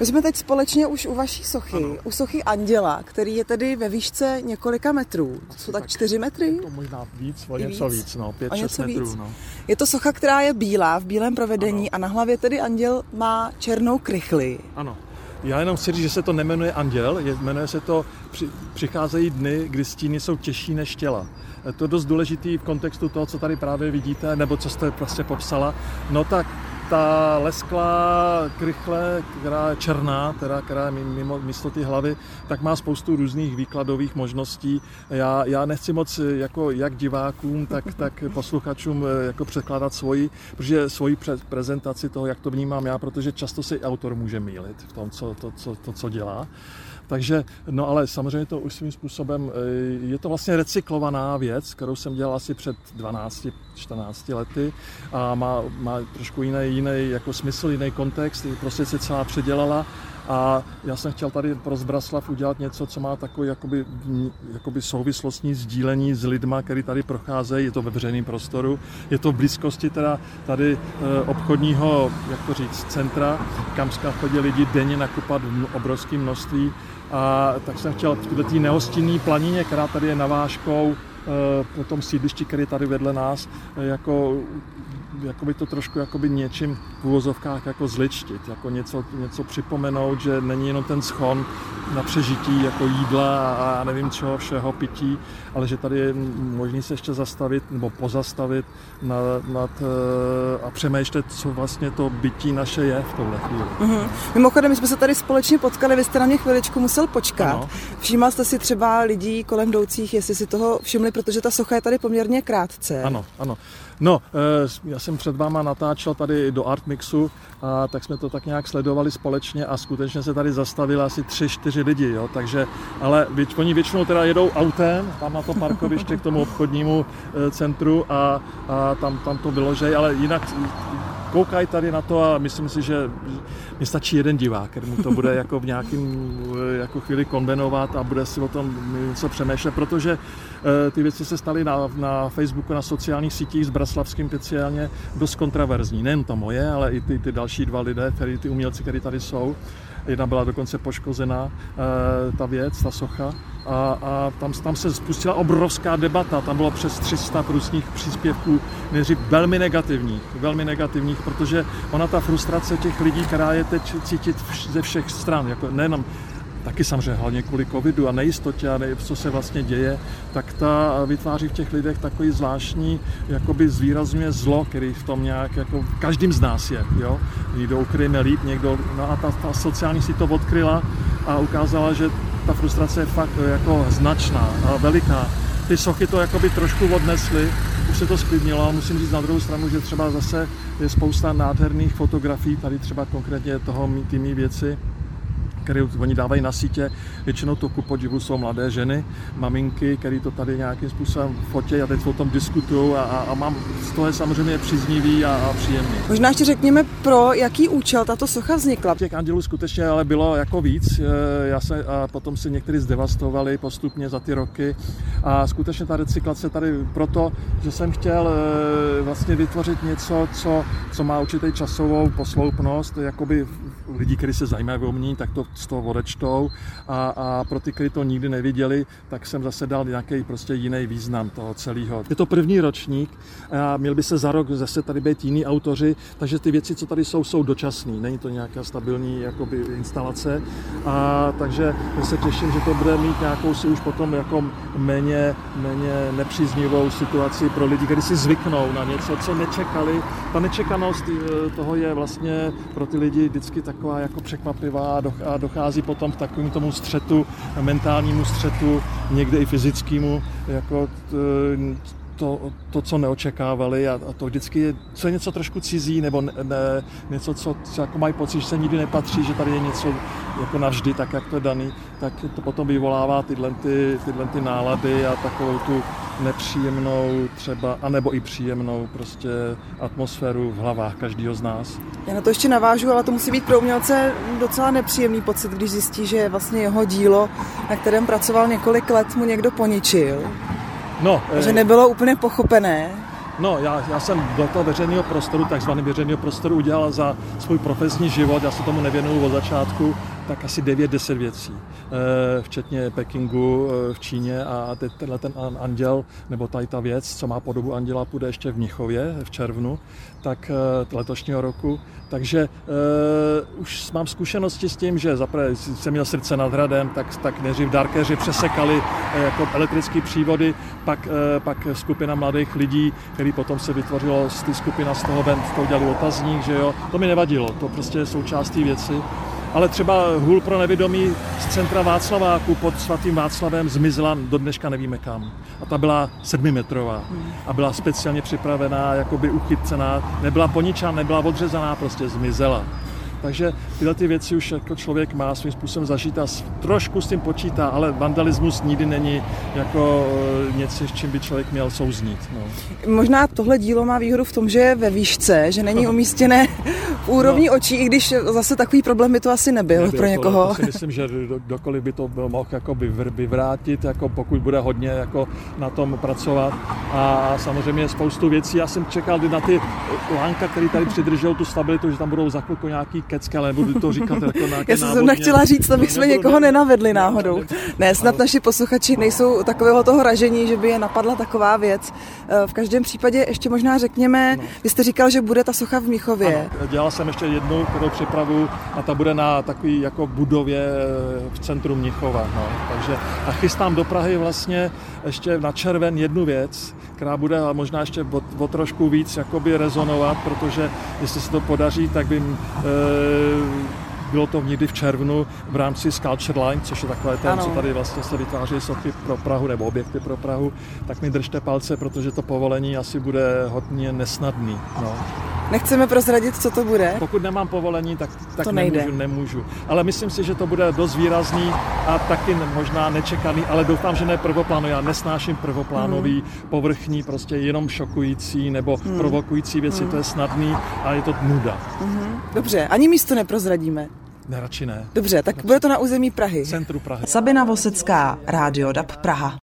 My jsme teď společně už u vaší sochy, ano. u sochy Anděla, který je tedy ve výšce několika metrů. To jsou tak, tak čtyři metry? To možná víc, o něco víc, víc no, pět, šest metrů. Víc. No. Je to socha, která je bílá, v bílém provedení ano. a na hlavě tedy Anděl má černou krychli. Ano. Já jenom chci říct, že se to nemenuje Anděl, je, jmenuje se to, při, přicházejí dny, kdy stíny jsou těžší než těla. Je to dost důležitý v kontextu toho, co tady právě vidíte, nebo co jste prostě popsala. No tak ta lesklá krychle, která je černá, teda, která je mimo, místo ty hlavy, tak má spoustu různých výkladových možností. Já, já nechci moc jako jak divákům, tak, tak posluchačům jako překládat svoji, protože svoji prezentaci toho, jak to vnímám já, protože často se autor může mýlit v tom, co, to, co, to, co dělá. Takže, no ale samozřejmě to už svým způsobem, eh, je to vlastně recyklovaná věc, kterou jsem dělal asi před 12-14 lety a má, má trošku jiný, jiný jako smysl, jiný kontext, prostě se celá předělala. A já jsem chtěl tady pro Zbraslav udělat něco, co má takový jakoby, jakoby souvislostní sdílení s lidma, který tady procházejí, je to ve veřejném prostoru, je to v blízkosti teda tady e, obchodního, jak to říct, centra, kam chodí lidi denně nakupat v obrovském množství a tak jsem chtěl v této nehostinné planině, která tady je navážkou eh, po tom sídlišti, který je tady vedle nás, eh, jako jakoby to trošku jakoby něčím v úvozovkách jako zličtit, jako něco, něco připomenout, že není jenom ten schon na přežití jako jídla a nevím čeho všeho pití, ale že tady je možný se ještě zastavit nebo pozastavit nad, nad, eh, a přemýšlet, co vlastně to bytí naše je v tohle chvíli. Mm-hmm. Mimochodem, my jsme se tady společně potkali, vy jste na mě chviličku musel počkat. Ano. Všímal jste si třeba lidí kolem jdoucích, jestli si toho všimli, protože ta socha je tady poměrně krátce. Ano, ano. No, eh, já jsem před váma natáčel tady do Artmixu, a tak jsme to tak nějak sledovali společně a skutečně se tady zastavili asi tři, čtyři lidi, jo, takže, ale oni většinou teda jedou autem, tam na to parkoviště k tomu obchodnímu eh, centru a, a tam, tam to vyložej, ale jinak koukají tady na to a myslím si, že mi stačí jeden divák, který mu to bude jako v nějakém eh, jako chvíli konvenovat a bude si o tom něco přemýšlet, protože eh, ty věci se staly na, na Facebooku, na sociálních sítích s Braslavským speciálně dost kontraverzní. Nejen to moje, ale i ty, ty další dva lidé, který, ty umělci, kteří tady jsou. Jedna byla dokonce poškozená, eh, ta věc, ta socha. A, a tam, tam se spustila obrovská debata, tam bylo přes 300 různých příspěvků, nejdřív velmi negativních, velmi negativních, protože ona ta frustrace těch lidí, která je teď cítit ze všech stran, jako nejenom taky samozřejmě hlavně kvůli covidu a nejistotě a ne, co se vlastně děje, tak ta vytváří v těch lidech takový zvláštní, jakoby zvýrazňuje zlo, který v tom nějak, jako každým z nás je, jo. Někdo ukryjeme líp, někdo, no a ta, ta sociální si to odkryla a ukázala, že ta frustrace je fakt jako značná a veliká. Ty sochy to jakoby trošku odnesly, už se to sklidnilo, musím říct na druhou stranu, že třeba zase je spousta nádherných fotografií, tady třeba konkrétně toho ty mý věci, které oni dávají na sítě. Většinou to ku podivu jsou mladé ženy, maminky, které to tady nějakým způsobem fotí a teď o tom diskutují a, a, a mám, z toho je samozřejmě příznivý a, a příjemný. Možná ještě řekněme, pro jaký účel tato socha vznikla. Těch andělů skutečně ale bylo jako víc. E, já se, a potom si někteří zdevastovali postupně za ty roky a skutečně ta recyklace tady proto, že jsem chtěl e, vlastně vytvořit něco, co, co má určitý časovou posloupnost, jakoby lidí, kteří se zajímají o umění, tak to z toho odečtou a, a pro ty, kteří to nikdy neviděli, tak jsem zase dal nějaký prostě jiný význam toho celého. Je to první ročník a měl by se za rok zase tady být jiní autoři, takže ty věci, co tady jsou, jsou dočasné. Není to nějaká stabilní jakoby, instalace. A takže se těším, že to bude mít nějakou si už potom jako méně, méně nepříznivou situaci pro lidi, kteří si zvyknou na něco, co nečekali. Ta nečekanost eh, toho je vlastně pro ty lidi vždycky taková jako překvapivá a dochází potom k takovému tomu střetu, mentálnímu střetu, někde i fyzickému, jako to, to, co neočekávali a, a to vždycky je, co je něco trošku cizí nebo ne, ne, něco, co, co jako mají pocit, že se nikdy nepatří, že tady je něco jako navždy, tak jak to je daný, tak to potom vyvolává tyhle, ty, tyhle ty nálady a takovou tu nepříjemnou třeba, anebo i příjemnou prostě atmosféru v hlavách každého z nás. Já na to ještě navážu, ale to musí být pro umělce docela nepříjemný pocit, když zjistí, že vlastně jeho dílo, na kterém pracoval několik let, mu někdo poničil. No, že eh, nebylo úplně pochopené. No, já, já jsem do toho veřejného prostoru, takzvaný veřejného prostoru, udělal za svůj profesní život, já se tomu nevěnuju od začátku, tak asi 9-10 věcí, eh, včetně Pekingu eh, v Číně a teď tenhle ten anděl, nebo tady ta věc, co má podobu anděla, půjde ještě v Mnichově v červnu, tak eh, letošního roku. Takže uh, už mám zkušenosti s tím, že zaprvé jsem měl srdce nad hradem, tak, tak nejdřív darkeři přesekali jako elektrické přívody, pak, uh, pak skupina mladých lidí, který potom se vytvořilo z té skupina z toho ven, to udělali otazník, že jo. To mi nevadilo, to prostě je součástí věci ale třeba hůl pro nevědomí z centra Václaváku pod svatým Václavem zmizela, do dneška nevíme kam. A ta byla sedmimetrová a byla speciálně připravená, jakoby uchycená, nebyla poničená, nebyla odřezaná, prostě zmizela. Takže tyhle ty věci už jako člověk má svým způsobem zažít a trošku s tím počítá, ale vandalismus nikdy není jako eh, něco, s čím by člověk měl souznít. No. Možná tohle dílo má výhodu v tom, že je ve výšce, že není umístěné v úrovni no. očí, i když zase takový problém by to asi nebyl, nebyl pro někoho. To, to si myslím, že kdokoliv by to mohl jako vyvrátit, jako pokud bude hodně jako na tom pracovat. A samozřejmě spoustu věcí. Já jsem čekal na ty lánka, který tady přidržel tu stabilitu, že tam budou za chvilku nějaký kecky, ale nebudu to říkat jako na Já jsem nechtěla říct, aby jsme někoho nenavedli náhodou. Ne, snad naši posluchači nejsou takového toho ražení, že by je napadla taková věc. Eh, v každém případě ještě možná řekněme, no. vy jste říkal, že bude ta socha v Míchově. Ano, dělal jsem ještě jednu, kterou připravu a ta bude na takový jako budově eh, v centru Mnichova. No. Takže a chystám do Prahy vlastně ještě na červen jednu věc, která bude možná ještě o, o trošku víc jakoby rezonovat, protože jestli se to podaří, tak by e, bylo to někdy v červnu v rámci Sculpture Line, což je takové ten, ano. co tady vlastně se vytváří sochy pro Prahu nebo objekty pro Prahu, tak mi držte palce, protože to povolení asi bude hodně nesnadný. No. Nechceme prozradit, co to bude? Pokud nemám povolení, tak, tak to nejde. nemůžu, nemůžu. Ale myslím si, že to bude dost výrazný a taky možná nečekaný, ale doufám, že ne prvoplánový. Já nesnáším prvoplánový, hmm. povrchní, prostě jenom šokující nebo hmm. provokující věci. Hmm. To je snadný a je to nuda. Hmm. Dobře, ani místo neprozradíme. Ne, radši ne. Dobře, tak radši. bude to na území Prahy. Centru Prahy. Sabina Vosecká, Rádio DAB Praha.